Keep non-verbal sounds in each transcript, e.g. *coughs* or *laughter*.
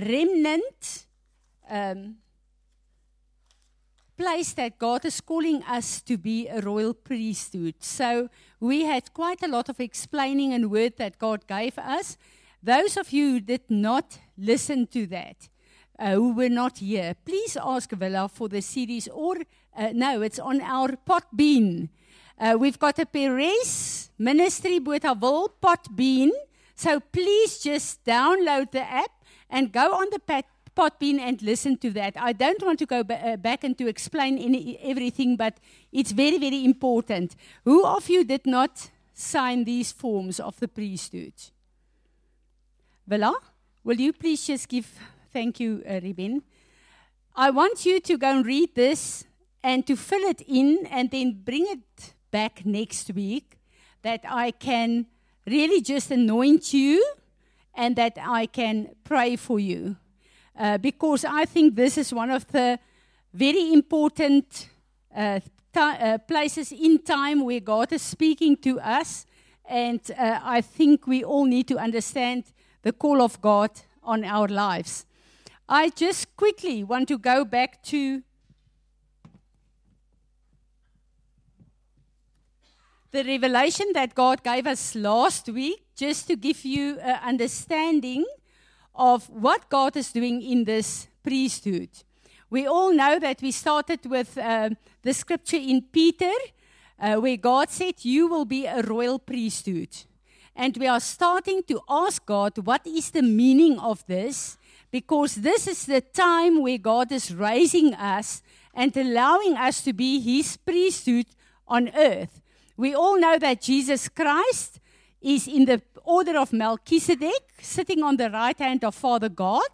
remnant um, place that God is calling us to be a royal priesthood. So we had quite a lot of explaining and word that God gave us. Those of you who did not listen to that, uh, who were not here, please ask Villa for the series or uh, no, it's on our pot bean. Uh, we've got a Perez ministry with Botawil Podbean. So please just download the app and go on the pat, and listen to that. I don't want to go ba- uh, back and to explain any, everything, but it's very, very important. Who of you did not sign these forms of the priesthood? Villa, will you please just give, thank you, uh, Ruben. I want you to go and read this and to fill it in and then bring it back next week that I can really just anoint you and that I can pray for you. Uh, because I think this is one of the very important uh, uh, places in time where God is speaking to us. And uh, I think we all need to understand the call of God on our lives. I just quickly want to go back to the revelation that God gave us last week, just to give you an understanding of what God is doing in this priesthood. We all know that we started with uh, the scripture in Peter, uh, where God said, You will be a royal priesthood. And we are starting to ask God, What is the meaning of this? Because this is the time where God is raising us and allowing us to be His priesthood on earth. We all know that Jesus Christ is in the order of Melchizedek, sitting on the right hand of Father God.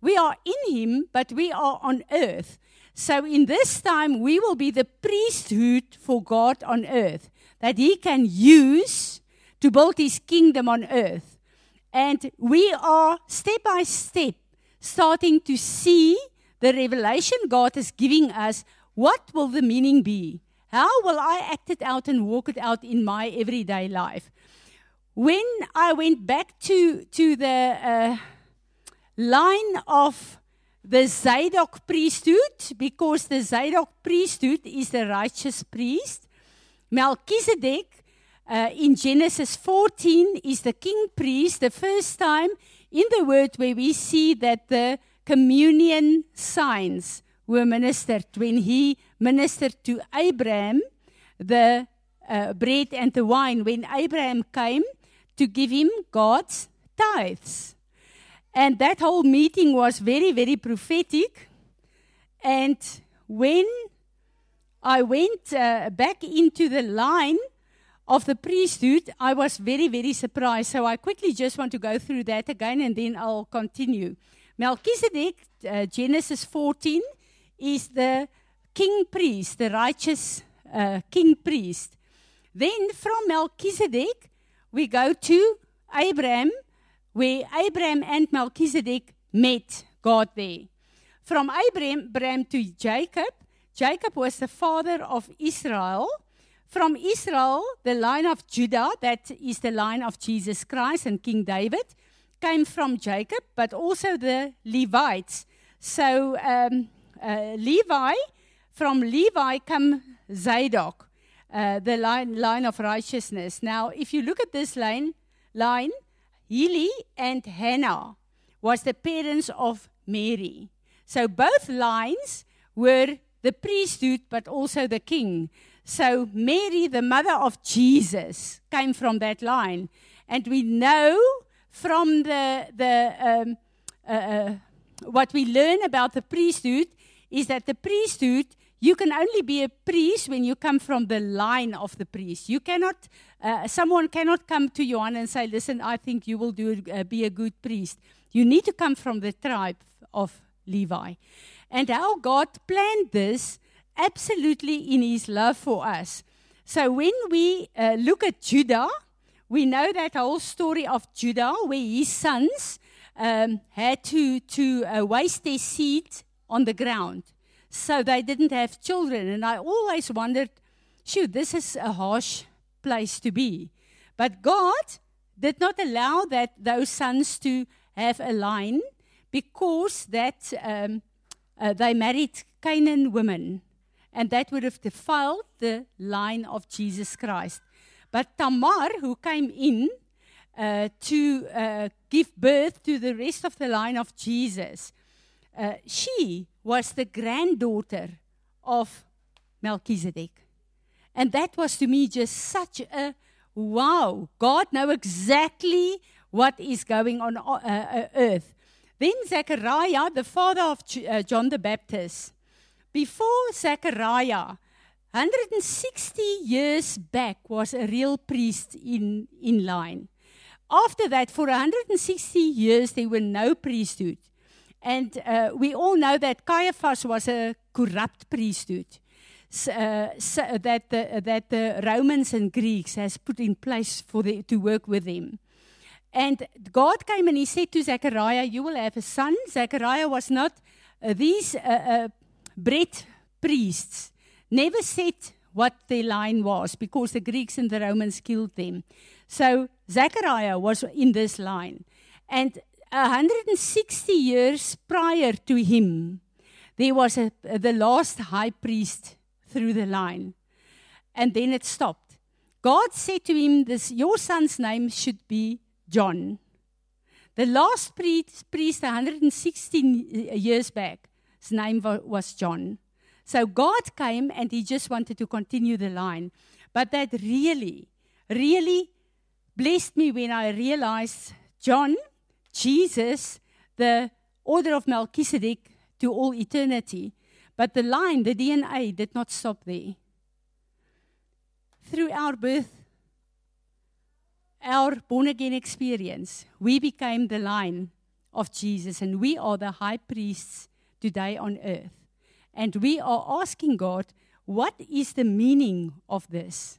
We are in him, but we are on earth. So in this time, we will be the priesthood for God on earth that he can use to build his kingdom on earth. And we are step by step starting to see the revelation God is giving us. What will the meaning be? How will I act it out and walk it out in my everyday life? When I went back to, to the uh, line of the Zadok priesthood, because the Zadok priesthood is the righteous priest, Melchizedek uh, in Genesis 14 is the king priest, the first time in the word where we see that the communion signs were ministered when he ministered to Abraham the uh, bread and the wine when Abraham came to give him God's tithes. And that whole meeting was very, very prophetic. And when I went uh, back into the line of the priesthood, I was very, very surprised. So I quickly just want to go through that again and then I'll continue. Melchizedek, uh, Genesis 14, is the king priest, the righteous uh, king priest. Then from Melchizedek, we go to Abraham, where Abraham and Melchizedek met God there. From Abraham to Jacob, Jacob was the father of Israel. From Israel, the line of Judah, that is the line of Jesus Christ and King David, came from Jacob, but also the Levites. So um, uh, Levi, from Levi come Zadok, uh, the line, line of righteousness. Now, if you look at this line, line, Heli and Hannah was the parents of Mary. So both lines were the priesthood, but also the king. So Mary, the mother of Jesus, came from that line, and we know from the the um, uh, uh, what we learn about the priesthood is that the priesthood, you can only be a priest when you come from the line of the priest. You cannot, uh, someone cannot come to Johan and say, listen, I think you will do, uh, be a good priest. You need to come from the tribe of Levi. And how God planned this absolutely in his love for us. So when we uh, look at Judah, we know that whole story of Judah, where his sons um, had to, to uh, waste their seed on the ground. So they didn't have children. And I always wondered, shoot, this is a harsh place to be. But God did not allow that those sons to have a line because that um, uh, they married Canaan women, and that would have defiled the line of Jesus Christ. But Tamar, who came in uh, to uh, give birth to the rest of the line of Jesus, uh, she was the granddaughter of Melchizedek. And that was to me just such a wow. God knows exactly what is going on uh, uh, earth. Then Zechariah, the father of uh, John the Baptist, before Zechariah, 160 years back, was a real priest in, in line. After that, for 160 years, there were no priesthood. And uh, we all know that Caiaphas was a corrupt priesthood. Uh, so that, the, that the Romans and Greeks has put in place for the, to work with them. And God came and he said to Zechariah, You will have a son. Zechariah was not, uh, these uh, uh, bred priests never said what their line was because the Greeks and the Romans killed them. So Zechariah was in this line. And 160 years prior to him, there was a, the last high priest through the line. And then it stopped. God said to him, this, Your son's name should be John. The last priest, priest 116 years back, his name was John. So God came and he just wanted to continue the line. But that really, really blessed me when I realized John, Jesus, the order of Melchizedek to all eternity. But the line, the DNA, did not stop there. Through our birth, our born again experience, we became the line of Jesus, and we are the high priests today on earth. And we are asking God, what is the meaning of this?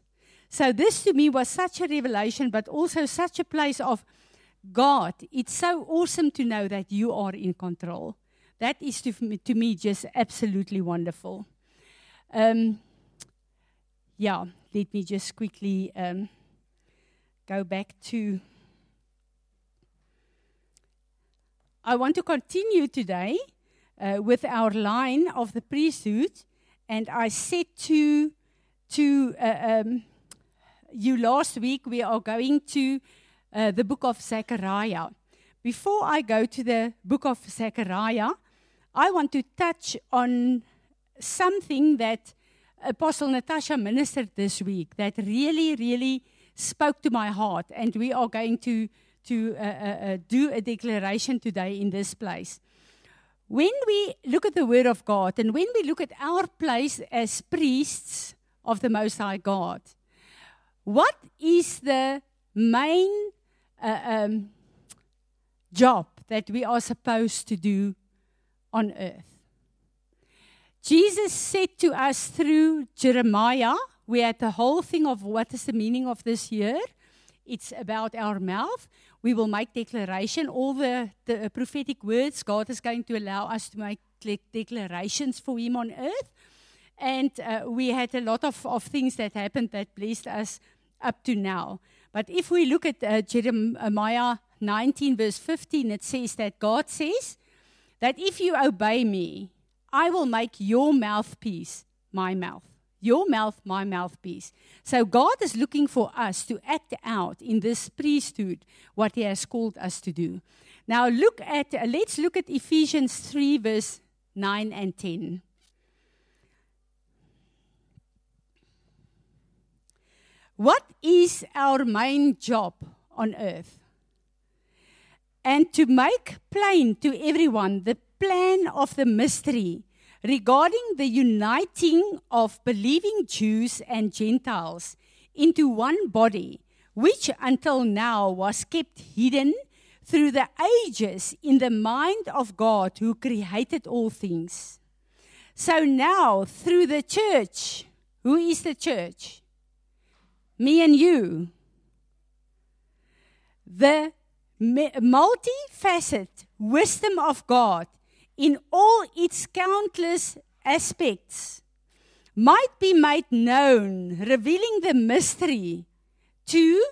So, this to me was such a revelation, but also such a place of God. It's so awesome to know that you are in control. That is to, to me just absolutely wonderful. Um, yeah, let me just quickly. Um, go back to. I want to continue today uh, with our line of the priesthood, and I said to to uh, um, you last week we are going to uh, the book of Zechariah. Before I go to the book of Zechariah, I want to touch on something that Apostle Natasha ministered this week that really, really spoke to my heart, and we are going to, to uh, uh, uh, do a declaration today in this place. When we look at the Word of God and when we look at our place as priests of the Most High God, what is the main uh, um, job that we are supposed to do on earth? Jesus said to us through Jeremiah we had the whole thing of what is the meaning of this year. It's about our mouth. We will make declaration. All the, the prophetic words, God is going to allow us to make declarations for Him on earth. And uh, we had a lot of, of things that happened that blessed us up to now. But if we look at uh, Jeremiah 19, verse 15, it says that God says that if you obey me, I will make your mouthpiece my mouth. Your mouth, my mouthpiece. So God is looking for us to act out in this priesthood what He has called us to do. Now look at uh, let's look at Ephesians 3 verse 9 and 10. What is our main job on earth? And to make plain to everyone the plan of the mystery regarding the uniting of believing Jews and Gentiles into one body, which until now was kept hidden through the ages in the mind of God who created all things. So now, through the church, who is the church? Me and you. The multifaceted wisdom of God in all its countless aspects might be made known, revealing the mystery to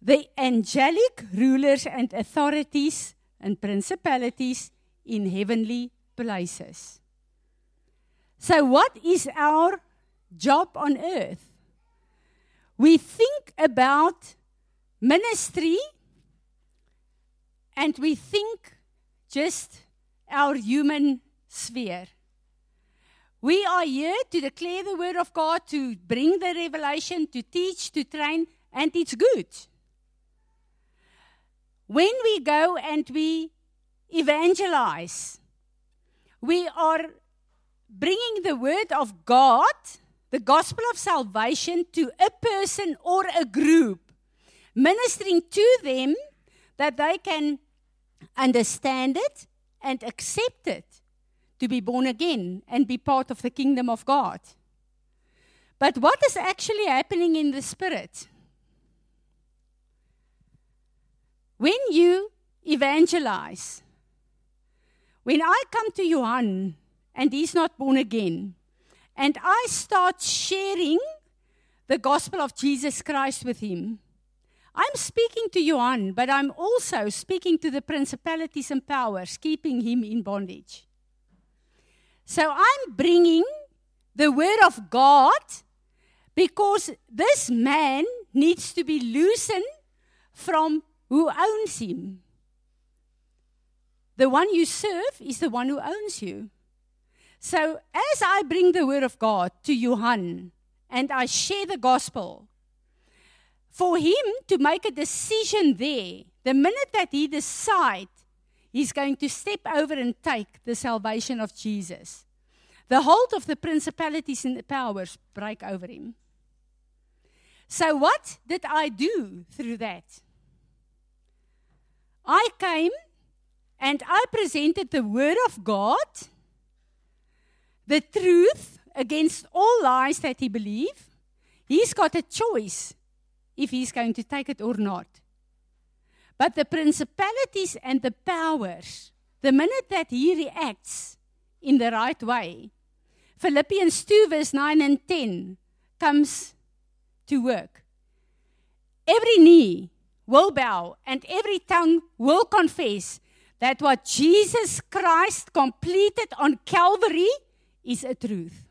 the angelic rulers and authorities and principalities in heavenly places. So, what is our job on earth? We think about ministry and we think just our human sphere. We are here to declare the word of God, to bring the revelation, to teach, to train, and it's good. When we go and we evangelize, we are bringing the word of God, the gospel of salvation, to a person or a group, ministering to them that they can understand it and accept it to be born again and be part of the kingdom of God. But what is actually happening in the spirit? When you evangelize, when I come to Johan and he's not born again, and I start sharing the gospel of Jesus Christ with him, I'm speaking to Johan, but I'm also speaking to the principalities and powers, keeping him in bondage. So I'm bringing the word of God because this man needs to be loosened from who owns him. The one you serve is the one who owns you. So as I bring the word of God to Johan and I share the gospel, for him to make a decision there, the minute that he decides he's going to step over and take the salvation of Jesus, the hold of the principalities and the powers break over him. So, what did I do through that? I came and I presented the Word of God, the truth against all lies that he believes, He's got a choice if he's going to take it or not. But the principalities and the powers, the minute that he reacts in the right way, Philippians 2, verse 9 and 10 comes to work. Every knee will bow and every tongue will confess that what Jesus Christ completed on Calvary is a truth.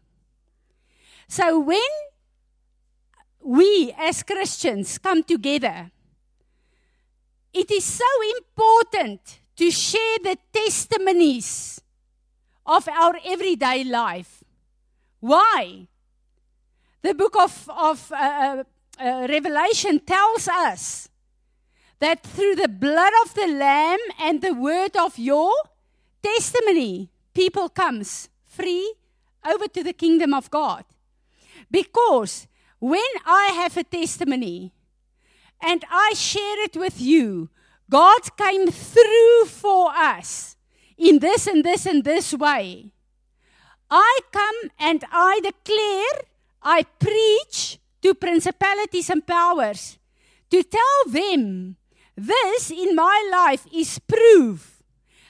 So when we as Christians come together, it is so important to share the testimonies of our everyday life. Why? The book of, of uh, uh, uh, Revelation tells us that through the blood of the Lamb and the word of your testimony, people comes free over to the kingdom of God. Because when I have a testimony and I share it with you, God came through for us in this and this and this way. I come and I declare, I preach to principalities and powers to tell them this in my life is proof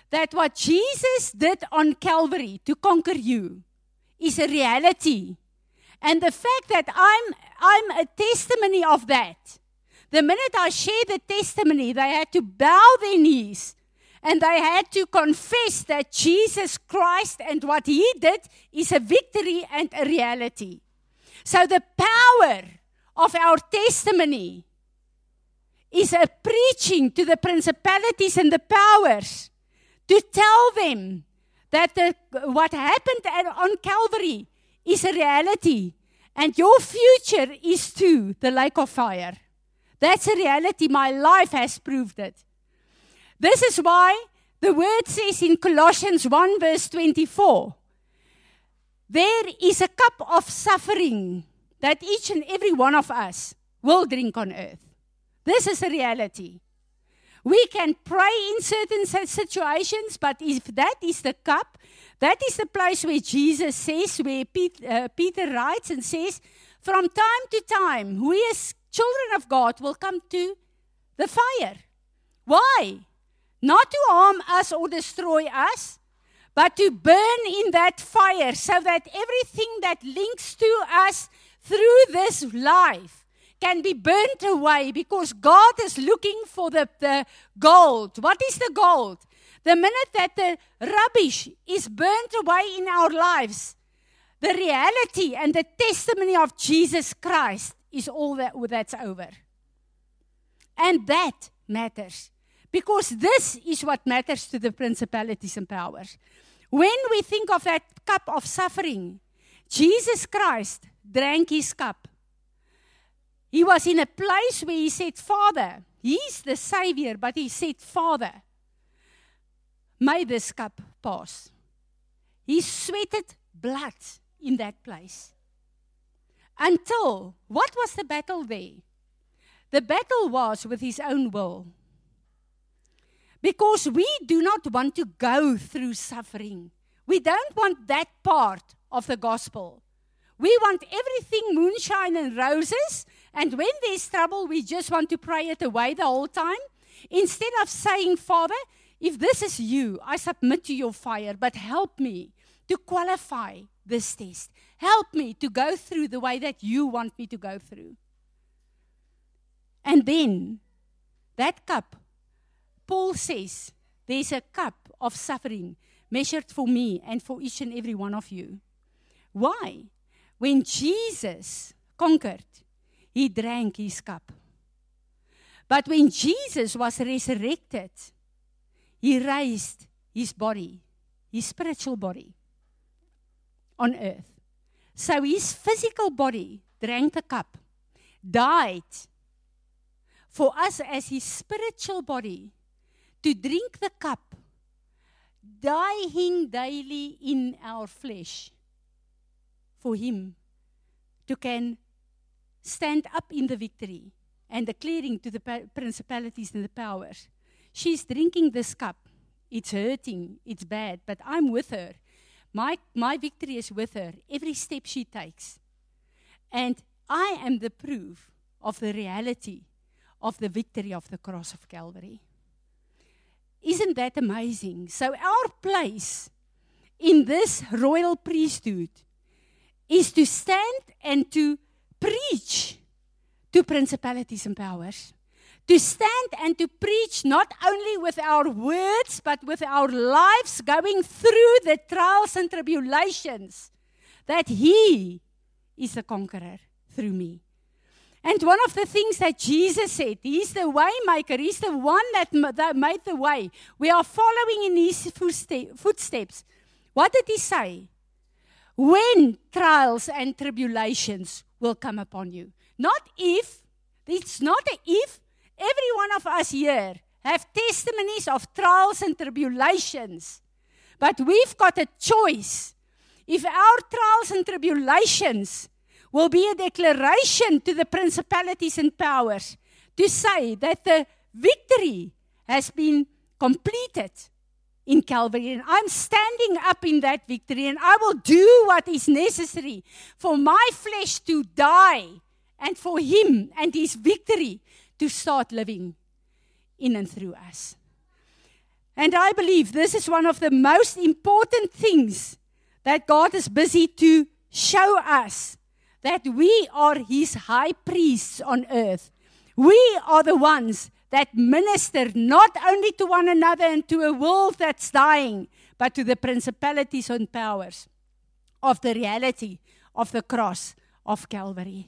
that what Jesus did on Calvary to conquer you is a reality and the fact that I'm, I'm a testimony of that. The minute I share the testimony, they had to bow their knees and they had to confess that Jesus Christ and what he did is a victory and a reality. So the power of our testimony is a preaching to the principalities and the powers to tell them that the, what happened at, on Calvary is a reality. And your future is too the lake of fire. That's a reality. My life has proved it. This is why the word says in Colossians 1, verse 24 there is a cup of suffering that each and every one of us will drink on earth. This is a reality. We can pray in certain situations, but if that is the cup, that is the place where Jesus says, where uh, Peter writes and says, from time to time, we as children of God will come to the fire. Why? Not to harm us or destroy us, but to burn in that fire so that everything that links to us through this life can be burnt away because God is looking for the, the gold. What is the gold? The minute that the rubbish is burnt away in our lives, the reality and the testimony of Jesus Christ is all that, that's over. And that matters. Because this is what matters to the principalities and powers. When we think of that cup of suffering, Jesus Christ drank his cup. He was in a place where he said, Father, he's the Savior, but he said, Father, may this cup pass. He sweated blood in that place. Until, what was the battle there? The battle was with his own will. Because we do not want to go through suffering. We don't want that part of the gospel. We want everything moonshine and roses, and when there's trouble, we just want to pray it away the whole time. Instead of saying, Father, if this is you, I submit to your fire, but help me to qualify this test. Help me to go through the way that you want me to go through. And then that cup, Paul says, there's a cup of suffering measured for me and for each and every one of you. Why? When Jesus conquered, he drank his cup. But when Jesus was resurrected, he raised his body, his spiritual body, on earth. So his physical body drank the cup, died for us as his spiritual body to drink the cup, dying daily in our flesh, for him to can stand up in the victory and declaring to the principalities and the powers, she's drinking this cup. It's hurting, it's bad, but I'm with her. My, my victory is with her every step she takes. And I am the proof of the reality of the victory of the cross of Calvary. Isn't that amazing? So, our place in this royal priesthood is to stand and to preach to principalities and powers. To stand and to preach not only with our words, but with our lives, going through the trials and tribulations, that He is a conqueror through me. And one of the things that Jesus said, He's the way maker, He's the one that, that made the way. We are following in His footsteps. What did He say? When trials and tribulations will come upon you. Not if, it's not a if. Every one of us here have testimonies of trials and tribulations. But we've got a choice. If our trials and tribulations will be a declaration to the principalities and powers to say that the victory has been completed in Calvary. And I'm standing up in that victory, and I will do what is necessary for my flesh to die and for Him and His victory to start living in and through us. And I believe this is one of the most important things that God is busy to show us that we are his high priests on earth. We are the ones that minister not only to one another and to a world that's dying, but to the principalities and powers of the reality of the cross of Calvary.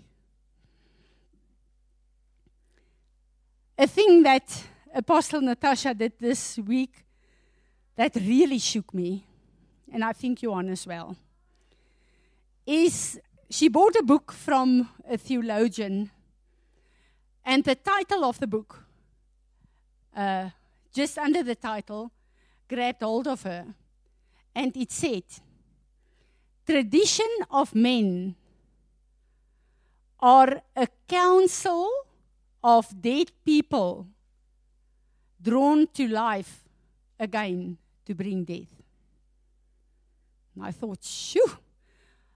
A thing that Apostle Natasha did this week that really shook me, and I think you on as well, is she bought a book from a theologian, and the title of the book, uh, just under the title, grabbed hold of her. And it said, Tradition of men are a council of dead people drawn to life again to bring death. And I thought, shoo,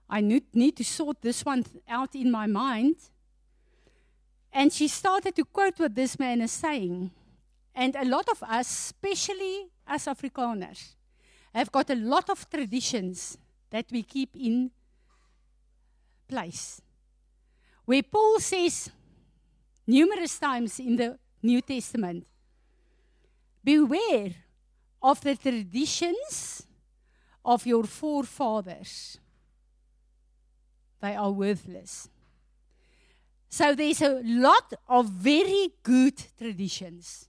I need, need to sort this one out in my mind. And she started to quote what this man is saying. And a lot of us, especially as Afrikaners, have got a lot of traditions that we keep in place. Where Paul says, numerous times in the New Testament. Beware of the traditions of your forefathers. They are worthless. So there's a lot of very good traditions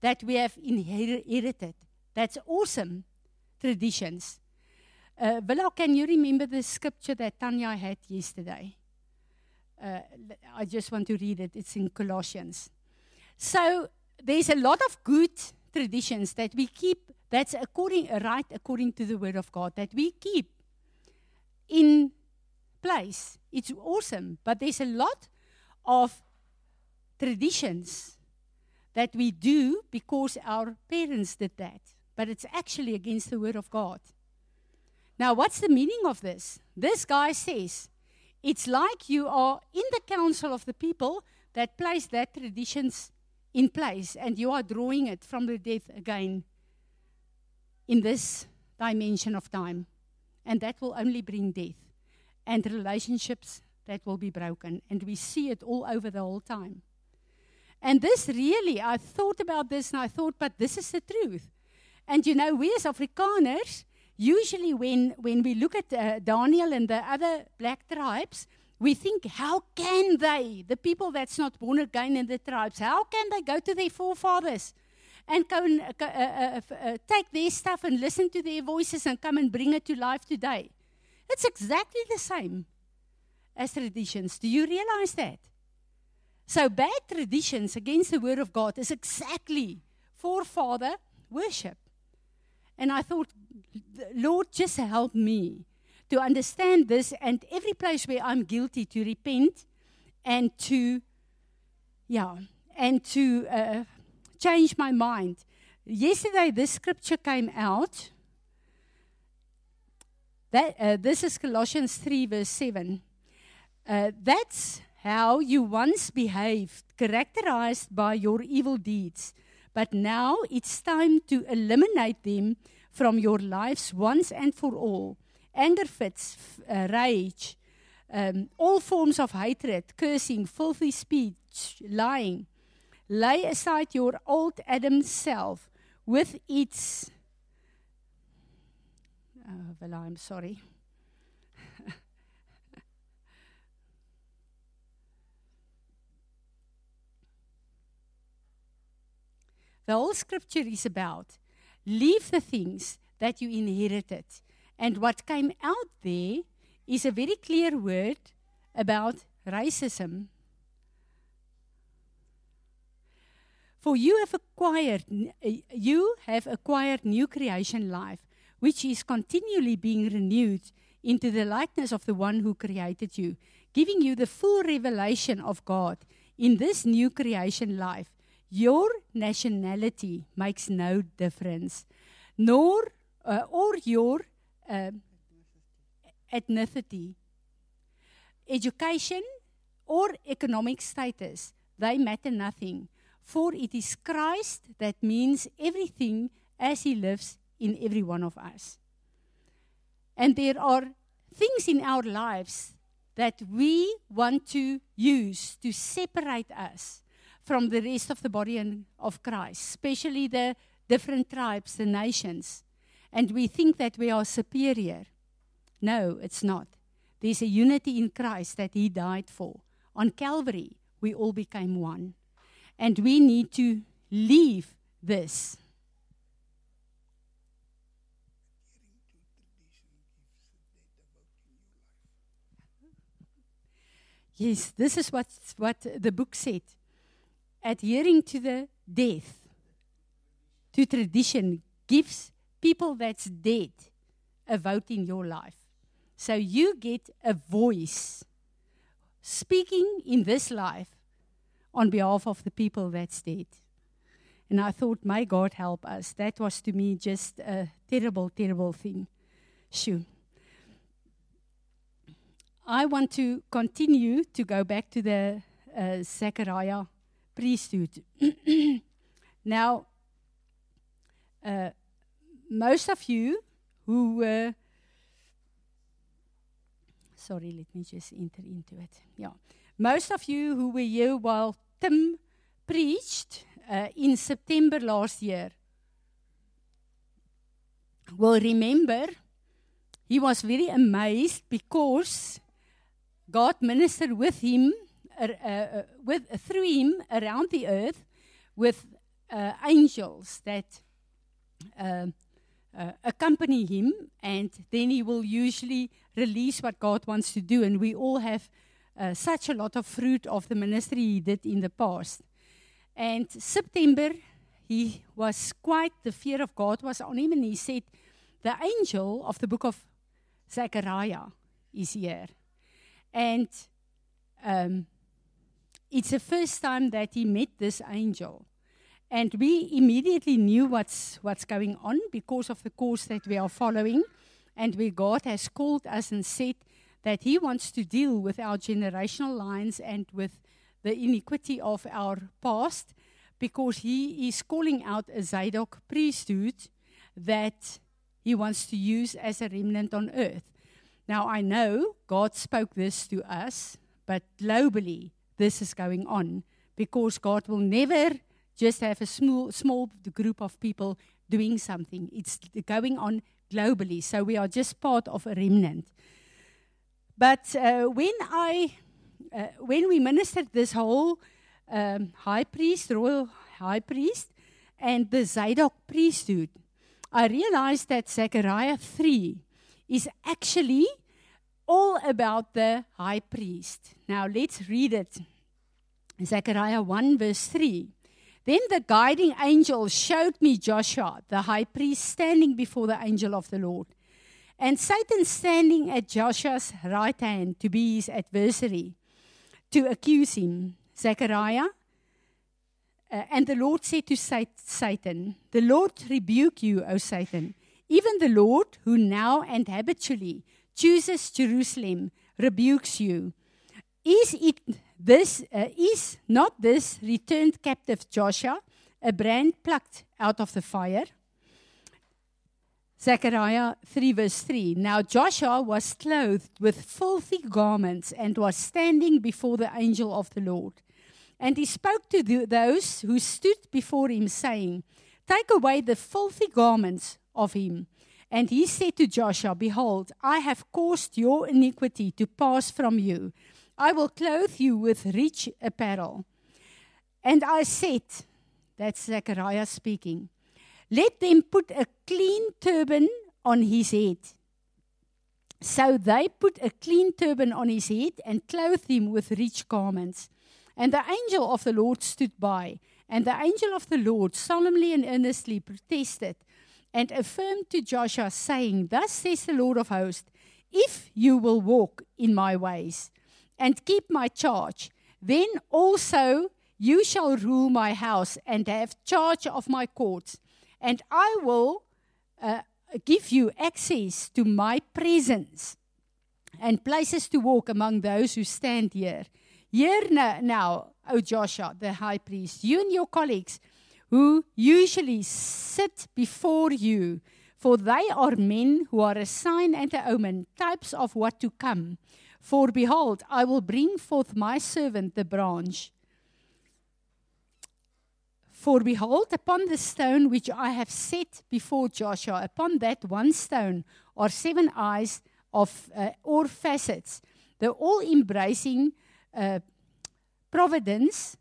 that we have inherited. That's awesome traditions. Uh, can you remember the scripture that Tanya had yesterday? Uh, I just want to read it. It's in Colossians. So there's a lot of good traditions that we keep. That's according right according to the word of God that we keep in place. It's awesome, but there's a lot of traditions that we do because our parents did that, but it's actually against the word of God. Now, what's the meaning of this? This guy says it's like you are in the council of the people that place that traditions in place, and you are drawing it from the death again in this dimension of time. And that will only bring death and relationships that will be broken. And we see it all over the whole time. And this really, I thought about this and I thought, but this is the truth. And you know, we as Afrikaners, usually when, when we look at uh, Daniel and the other black tribes, we think, how can they, the people that's not born again in the tribes, how can they go to their forefathers and go and uh, uh, uh, take their stuff and listen to their voices and come and bring it to life today? It's exactly the same as traditions. Do you realize that? So, bad traditions against the Word of God is exactly forefather worship. And I thought, Lord, just help me to understand this and every place where I'm guilty to repent and to, yeah, and to uh, change my mind. Yesterday, this scripture came out. That, uh, this is Colossians 3, verse 7. Uh, that's how you once behaved, characterized by your evil deeds. But now it's time to eliminate them from your lives once and for all. Anger fits, uh, rage, um, all forms of hatred, cursing, filthy speech, lying. Lay aside your old Adam self with its. Oh, well, I'm sorry. The whole scripture is about leave the things that you inherited. And what came out there is a very clear word about racism. For you have acquired uh, you have acquired new creation life, which is continually being renewed into the likeness of the one who created you, giving you the full revelation of God in this new creation life your nationality makes no difference, nor uh, or your uh, ethnicity, education, or economic status. They matter nothing, for it is Christ that means everything as He lives in every one of us. And there are things in our lives that we want to use to separate us from the rest of the body and of Christ, especially the different tribes, the nations. And we think that we are superior. No, it's not. There's a unity in Christ that He died for. On Calvary, we all became one. And we need to leave this. Yes, this is what, what the book said adhering to the death, to tradition, gives people that's dead a vote in your life. So you get a voice speaking in this life on behalf of the people that's dead. And I thought, may God help us. That was to me just a terrible, terrible thing. Shoo. I want to continue to go back to the uh, Zechariah *clears throat* now, uh, most of you who were, sorry, let me just enter into it. Yeah. Most of you who were here while Tim preached uh, in September last year will remember he was very amazed because God ministered with him, uh, with, through him around the earth with uh, angels that accompany him, and then he will usually release what God wants to do. And we all have such a lot of fruit of the ministry he did in the past. And September, he was quite, the fear of God was on him, and he said, The angel of the book of Zechariah is here. And um, it's the first time that he met this angel. And we immediately knew what's, what's going on because of the course that we are following, and where God has called us and said that He wants to deal with our generational lines and with the iniquity of our past, because He is calling out a Zadok priesthood that He wants to use as a remnant on earth. Now, I know God spoke this to us, but globally, this is going on because God will never just have a small, small group of people doing something. It's going on globally. So we are just part of a remnant. But uh, when I, uh, when we ministered this whole um, high priest, royal high priest, and the Zadok priesthood, I realized that Zechariah 3 is actually all about the high priest. Now let's read it. Zechariah 1, verse 3. Then the guiding angel showed me Joshua, the high priest, standing before the angel of the Lord, and Satan standing at Joshua's right hand to be his adversary, to accuse him. Zechariah. Uh, and the Lord said to Satan, The Lord rebuke you, O Satan. Even the Lord, who now and habitually chooses Jerusalem, rebukes you. Is it this uh, is not this returned captive Joshua a brand plucked out of the fire? Zechariah 3 verse 3. Now Joshua was clothed with filthy garments and was standing before the angel of the Lord. And he spoke to the, those who stood before him, saying, Take away the filthy garments of him. And he said to Joshua, Behold, I have caused your iniquity to pass from you I will clothe you with rich apparel. And I said, that's Zechariah speaking, let them put a clean turban on his head. So they put a clean turban on his head and clothed him with rich garments. And the angel of the Lord stood by. And the angel of the Lord solemnly and earnestly protested and affirmed to Joshua, saying, Thus says the Lord of hosts, if you will walk in my ways and keep my charge, then also you shall rule my house and have charge of my courts, and I will uh, give you access to my presence and places to walk among those who stand here. Here now, O Joshua, the high priest, you and your colleagues who usually sit before you, for they are men who are a sign and a omen, types of what to come. For behold, I will bring forth my servant the branch. For behold, upon the stone which I have set before Joshua, upon that one stone are seven eyes of uh, or facets, the all embracing uh, providence,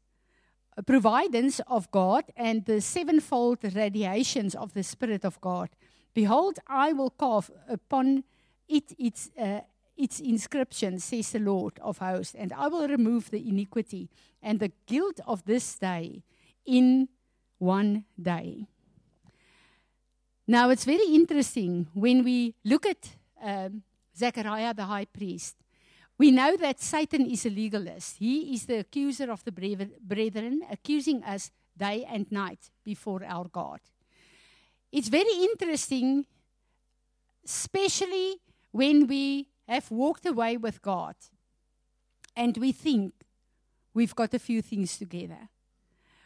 providence of God, and the sevenfold radiations of the Spirit of God. Behold, I will carve upon it its uh, its inscription, says the Lord of hosts, and I will remove the iniquity and the guilt of this day in one day. Now, it's very interesting when we look at um, Zechariah the high priest. We know that Satan is a legalist. He is the accuser of the brethren, accusing us day and night before our God. It's very interesting, especially when we have walked away with God and we think we've got a few things together.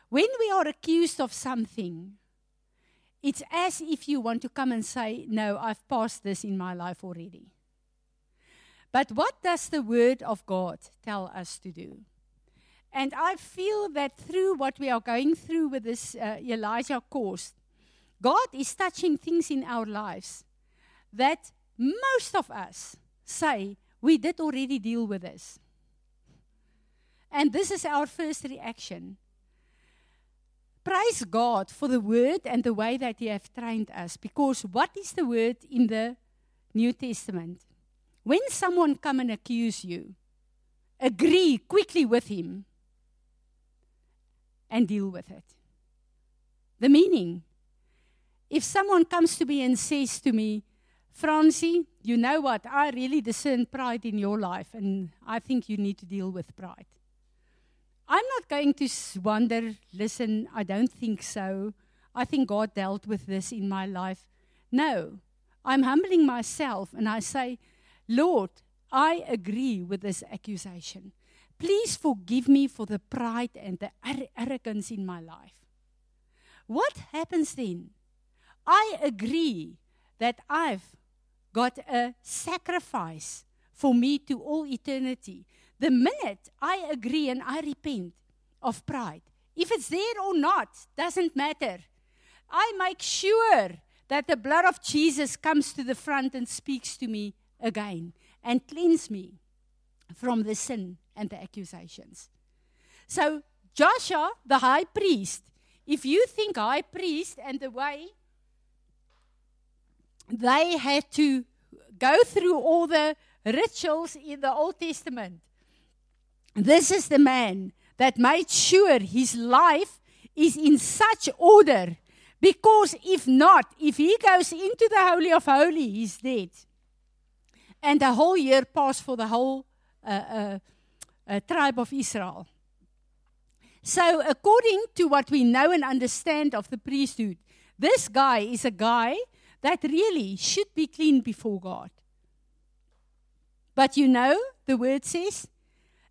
When we are accused of something, it's as if you want to come and say, No, I've passed this in my life already. But what does the Word of God tell us to do? And I feel that through what we are going through with this uh, Elijah course, God is touching things in our lives that most of us say we did already deal with this. And this is our first reaction. Praise God for the word and the way that He has trained us. Because what is the word in the New Testament? When someone come and accuse you, agree quickly with him and deal with it. The meaning. If someone comes to me and says to me, Francie, you know what? I really discern pride in your life, and I think you need to deal with pride. I'm not going to wonder, listen, I don't think so. I think God dealt with this in my life. No, I'm humbling myself and I say, Lord, I agree with this accusation. Please forgive me for the pride and the arrogance in my life. What happens then? I agree that I've got a sacrifice for me to all eternity. The minute I agree and I repent of pride, if it's there or not, doesn't matter. I make sure that the blood of Jesus comes to the front and speaks to me again and cleanse me from the sin and the accusations. So, Joshua, the high priest, if you think high priest and the way they had to go through all the rituals in the Old Testament, this is the man that made sure his life is in such order. Because if not, if he goes into the Holy of Holies, he's dead. And the whole year passed for the whole uh, uh, uh, tribe of Israel. So, according to what we know and understand of the priesthood, this guy is a guy that really should be clean before God. But you know, the word says,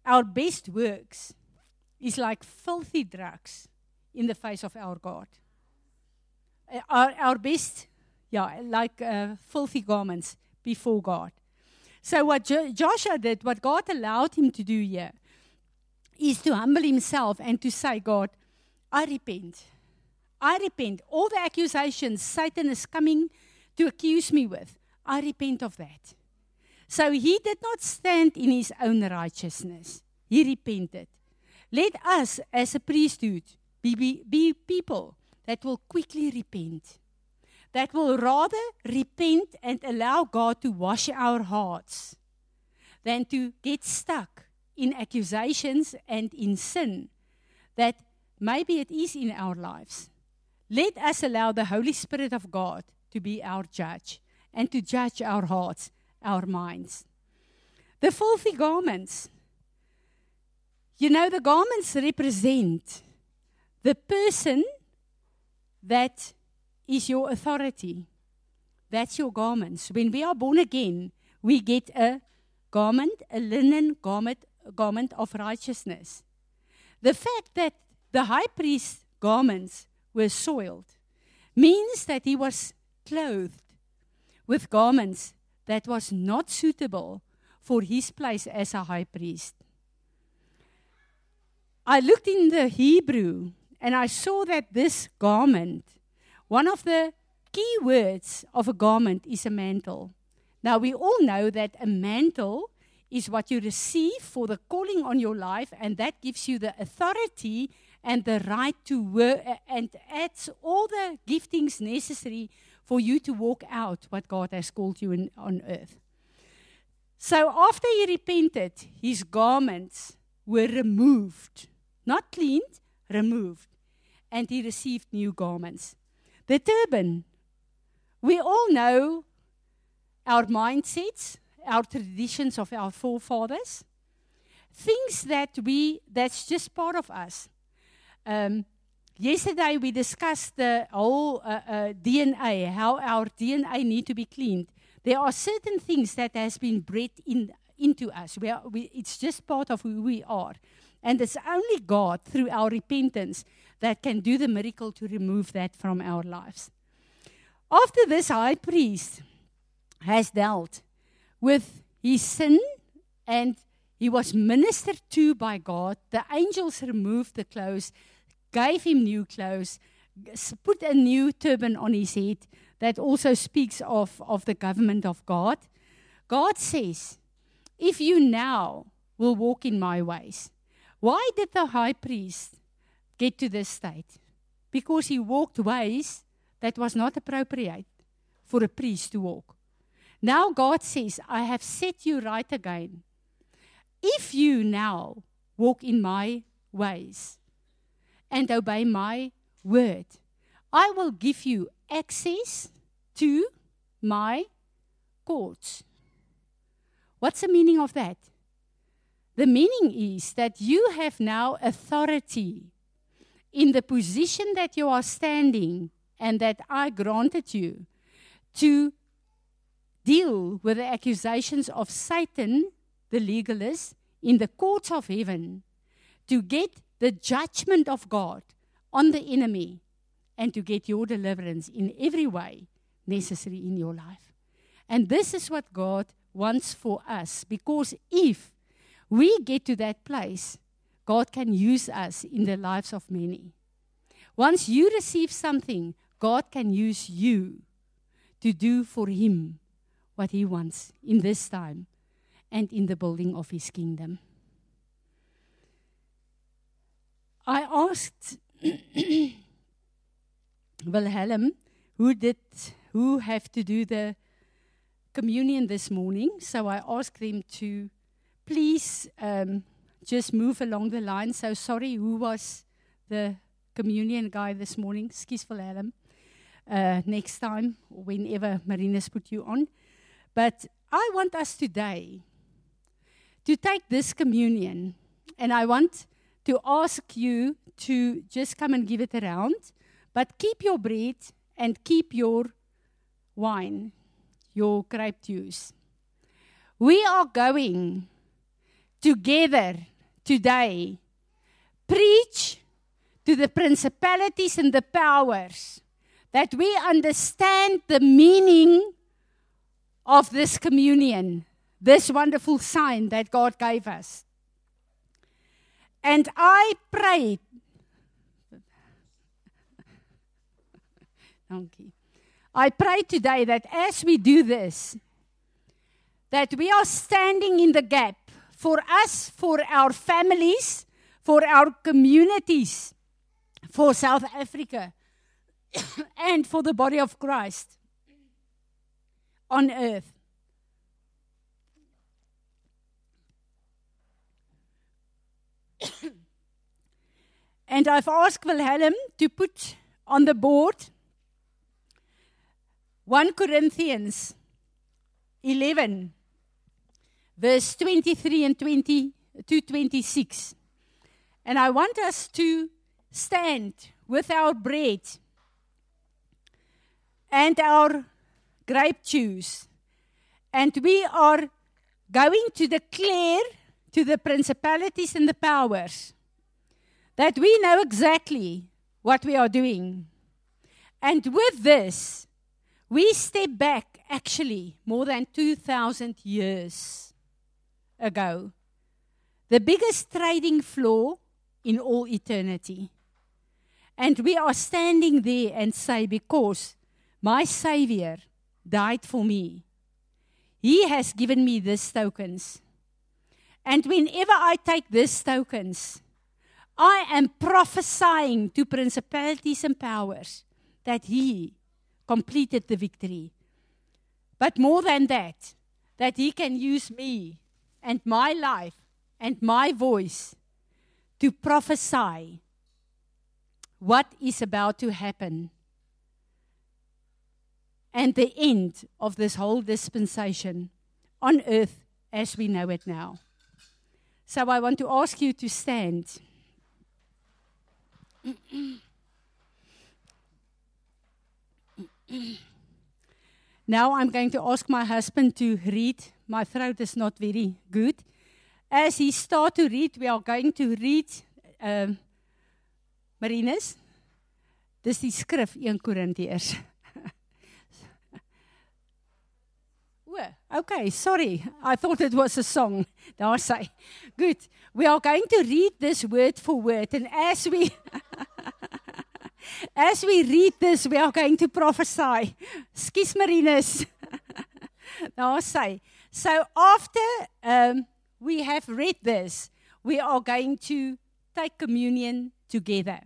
our best works is like filthy drugs in the face of our God. Our, our best, yeah, like uh, filthy garments before God. So, what jo- Joshua did, what God allowed him to do here, is to humble himself and to say, God, I repent. I repent. All the accusations Satan is coming to accuse me with, I repent of that. So he did not stand in his own righteousness, he repented. Let us, as a priesthood, be, be, be people that will quickly repent, that will rather repent and allow God to wash our hearts than to get stuck in accusations and in sin that maybe it is in our lives. Let us allow the Holy Spirit of God to be our judge and to judge our hearts our minds. The filthy garments. You know, the garments represent the person that is your authority. That's your garments. When we are born again, we get a garment, a linen garment, a garment of righteousness. The fact that the high priest's garments were soiled means that he was clothed with garments that was not suitable for his place as a high priest. I looked in the Hebrew and I saw that this garment, one of the key words of a garment is a mantle. Now, we all know that a mantle is what you receive for the calling on your life, and that gives you the authority and the right to work and adds all the giftings necessary for you to walk out what God has called you in, on earth. So after he repented, his garments were removed, not cleaned, removed, and he received new garments. The turban, we all know our mindsets, our traditions of our forefathers, things that we that's just part of us. Um, Yesterday we discussed the whole uh, uh, DNA, how our DNA need to be cleaned. There are certain things that has been bred in, into us. We are, we, it's just part of who we are. And it's only God, through our repentance, that can do the miracle to remove that from our lives. After this high priest has dealt with his sin and He was ministered to by God. The angels removed the clothes, gave him new clothes, put a new turban on his head that also speaks of, of the government of God. God says, If you now will walk in my ways, why did the high priest get to this state? Because he walked ways that was not appropriate for a priest to walk. Now God says, I have set you right again. If you now walk in my ways and obey my word, I will give you access to my courts. What's the meaning of that? The meaning is that you have now authority in the position that you are standing and that I granted you to deal with the accusations of Satan, the legalist, in the courts of heaven, to get the judgment of God on the enemy and to get your deliverance in every way necessary in your life. And this is what God wants for us because if we get to that place, God can use us in the lives of many. Once you receive something, God can use you to do for Him what He wants in this time and in the building of His kingdom. I asked *clears throat* Wilhelm who did who have to do the communion this morning, so I asked them to please um, just move along the line. So sorry, who was the communion guy this morning? Excuse Wilhelm. Uh, next time, whenever Marina's put you on. But I want us today to take this communion, and I want to ask you to just come and give it around, but keep your bread and keep your wine, your grape juice. We are going together today preach to the principalities and the powers that we understand the meaning of this communion, this wonderful sign that God gave us. And I prayed. You. I pray today that as we do this, that we are standing in the gap for us, for our families, for our communities, for South Africa, *coughs* and for the body of Christ on earth. *coughs* and I've asked Wilhelm to put on the board 1 Corinthians 11, verse 23 and 20 to 26. And I want us to stand with our bread and our grape juice. And we are going to declare to the principalities and the powers that we know exactly what we are doing. And with this, we step back actually more than 2,000 years ago. The biggest trading floor in all eternity. And we are standing there and say, because my Savior died for me, He has given me these tokens. And whenever I take these tokens, I am prophesying to principalities and powers that He completed the victory. But more than that, that He can use me and my life and my voice to prophesy what is about to happen and the end of this whole dispensation on earth as we know it now. So I want to ask you to stand. now I'm going to ask my husband to read. My throat is not very good. As he start to read, we are going to read uh, Marinus. Dis die skrif 1 Korintiërs. *laughs* Okay, sorry. I thought it was a song. Daar say. Good. We are going to read this word for word and as we *laughs* as we read this we are going to prophesy. Skus Marinus. *laughs* Daar say. So after um, we have read this, we are going to take communion together.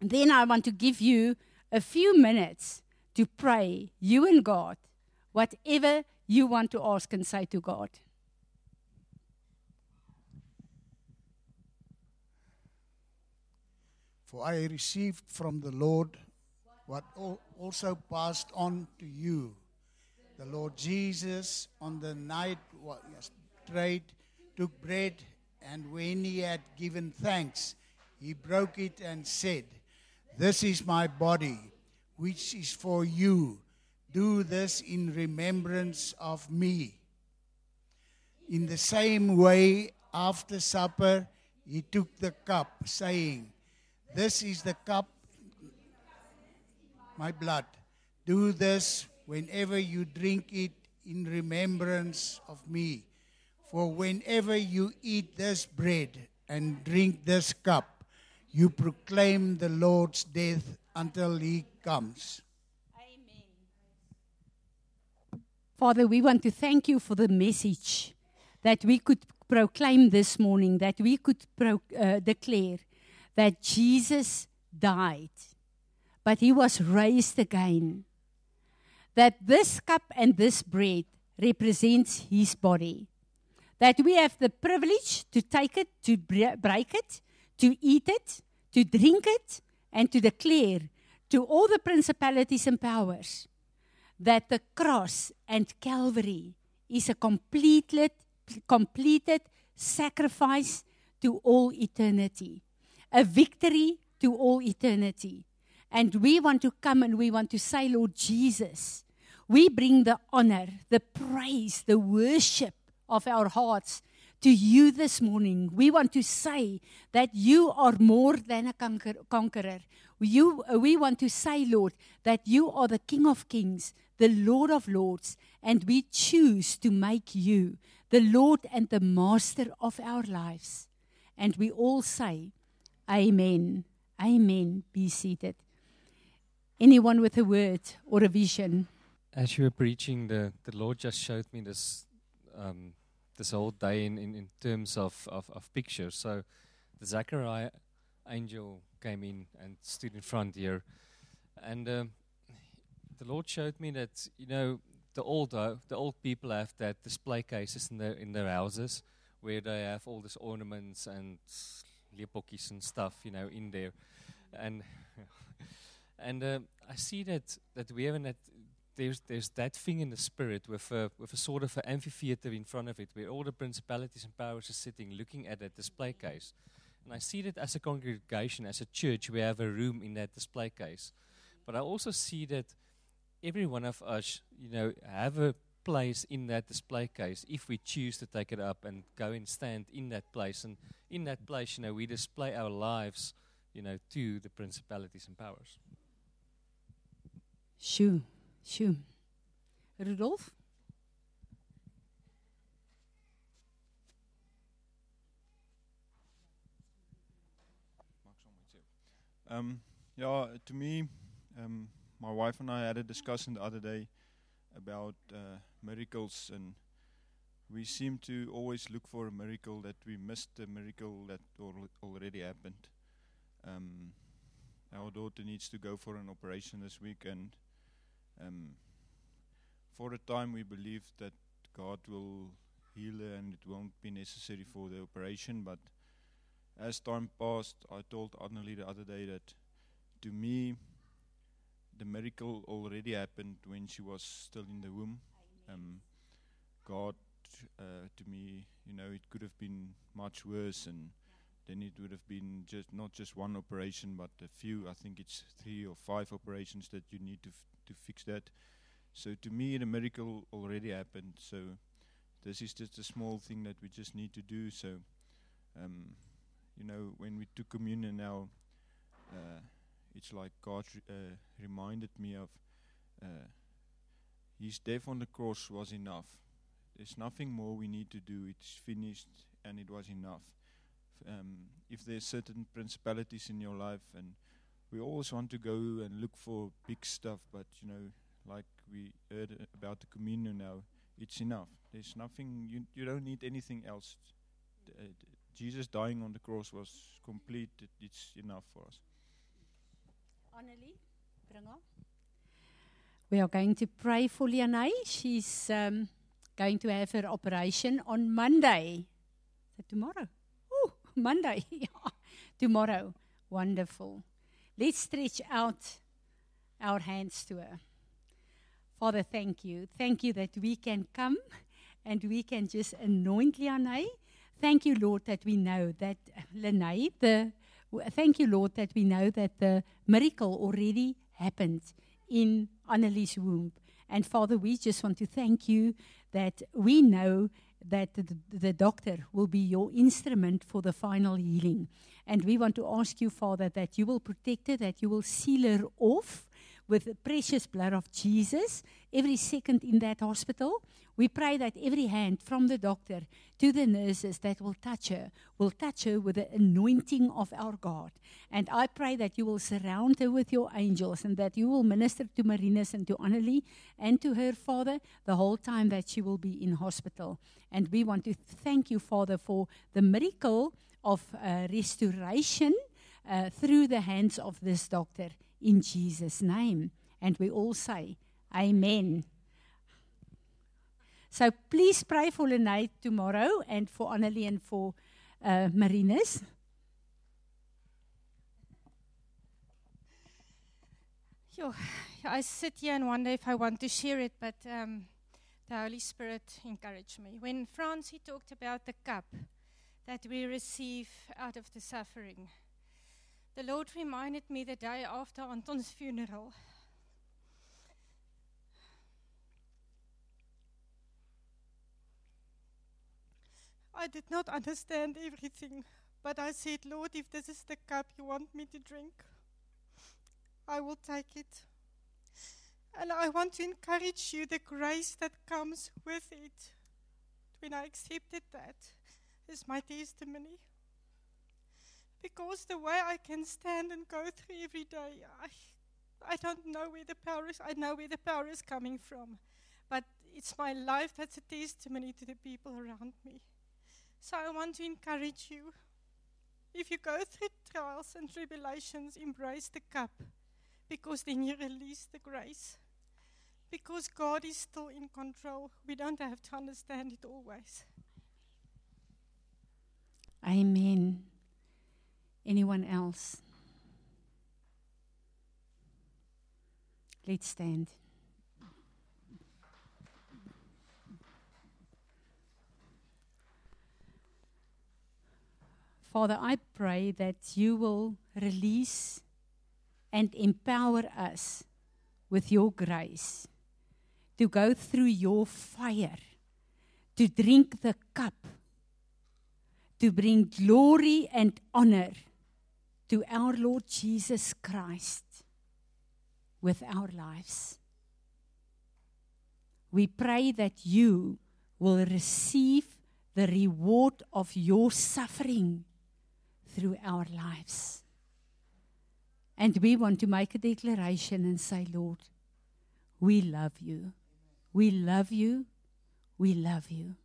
Then I want to give you a few minutes to pray, you and God, whatever you want to ask and say to God. For I received from the Lord what also passed on to you. The Lord Jesus, on the night betrayed, took bread, and when he had given thanks, he broke it and said, This is my body, which is for you. Do this in remembrance of me. In the same way, after supper, he took the cup, saying, This is the cup, my blood. Do this whenever you drink it in remembrance of me. For whenever you eat this bread and drink this cup, you proclaim the Lord's death until he comes. Amen. Father, we want to thank you for the message that we could proclaim this morning, that we could pro- uh, declare that Jesus died, but he was raised again. That this cup and this bread represents his body that we have the privilege to take it, to break it, to eat it, to drink it, and to declare to all the principalities and powers that the cross and Calvary is a completed, completed sacrifice to all eternity, a victory to all eternity. And we want to come and we want to say, Lord Jesus, we bring the honor, the praise, the worship of our hearts to you this morning. We want to say that you are more than a conqueror. You, we want to say, Lord, that you are the King of kings, the Lord of lords, and we choose to make you the Lord and the Master of our lives. And we all say, Amen. Amen. Be seated. Anyone with a word or a vision? As you were preaching, the, the Lord just showed me this um, this whole day in, in, in terms of, of, of pictures. So the Zachariah angel came in and stood in front here. And um, the Lord showed me that, you know, the old, uh, the old people have that display cases in their, in their houses where they have all these ornaments and lepokkies and stuff, you know, in there. And *laughs* and uh, I see that, that we haven't had there's, there's that thing in the spirit with a, with a sort of an amphitheater in front of it where all the principalities and powers are sitting looking at that display case. And I see that as a congregation, as a church, we have a room in that display case. But I also see that every one of us, you know, have a place in that display case if we choose to take it up and go and stand in that place. And in that place, you know, we display our lives, you know, to the principalities and powers. Sure. Sjoe. Rudolf? Um, yeah, to me, um, my wife and I had a discussion the other day about uh, miracles, and we seem to always look for a miracle that we missed a miracle that already happened. Um, our daughter needs to go for an operation this week, and um, for a time, we believed that God will heal her and it won't be necessary for the operation. But as time passed, I told Annelie the other day that to me, the miracle already happened when she was still in the womb. Um, God, uh, to me, you know, it could have been much worse, and then it would have been just not just one operation, but a few. I think it's three or five operations that you need to to fix that. So to me, the miracle already happened. So this is just a small thing that we just need to do. So, um, you know, when we took communion now, uh, it's like God uh, reminded me of uh, His death on the cross was enough. There's nothing more we need to do. It's finished and it was enough. Um, if there's certain principalities in your life, and we always want to go and look for big stuff, but you know, like we heard about the communion now, it's enough. There's nothing, you, you don't need anything else. Uh, Jesus dying on the cross was complete, it's enough for us. Annelie, bring on. We are going to pray for Lianai. She's um, going to have her operation on Monday. Is it tomorrow? *laughs* Monday. tomorrow. Wonderful. Let's stretch out our hands to her. Father, thank you. Thank you that we can come and we can just anoint Lianai. Thank you, Lord, that we know that uh, Lianai, the thank you, Lord, that we know that the miracle already happened in Annelie's womb. And Father, we just want to thank you that we know that the, the, doctor will be your instrument for the final healing. And we want to ask you, Father, that you will protect her, that you will seal her off with the precious blood of Jesus every second in that hospital. We pray that every hand from the doctor to the nurses that will touch her will touch her with the anointing of our God. And I pray that you will surround her with your angels and that you will minister to Marinus and to Annelie and to her father the whole time that she will be in hospital. And we want to thank you, Father, for the miracle of uh, restoration uh, through the hands of this doctor in Jesus' name. And we all say, Amen. So please pray for Lene tomorrow and for Annelie and for uh, Marinus. I sit here and wonder if I want to share it, but um, the Holy Spirit encouraged me. When Francie talked about the cup that we receive out of the suffering, the Lord reminded me the day after Anton's funeral. I did not understand everything, but I said, Lord, if this is the cup you want me to drink, I will take it. And I want to encourage you the grace that comes with it. When I accepted that is my testimony. Because the way I can stand and go through every day, I, I don't know where the power is. I know where the power is coming from. But it's my life that's a testimony to the people around me. So I want to encourage you. If you go through trials and tribulations, embrace the cup because then you release the grace. Because God is still in control. We don't have to understand it always. Amen. Anyone else? Let's stand. Father, I pray that you will release and empower us with your grace to go through your fire, to drink the cup, to bring glory and honor to our Lord Jesus Christ with our lives. We pray that you will receive the reward of your suffering through our lives. And we want to make a declaration and say, Lord, we love you. We love you. We love you.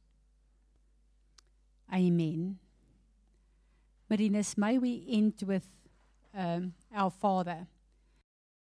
Amen. Marinus, may we end with um, our Father.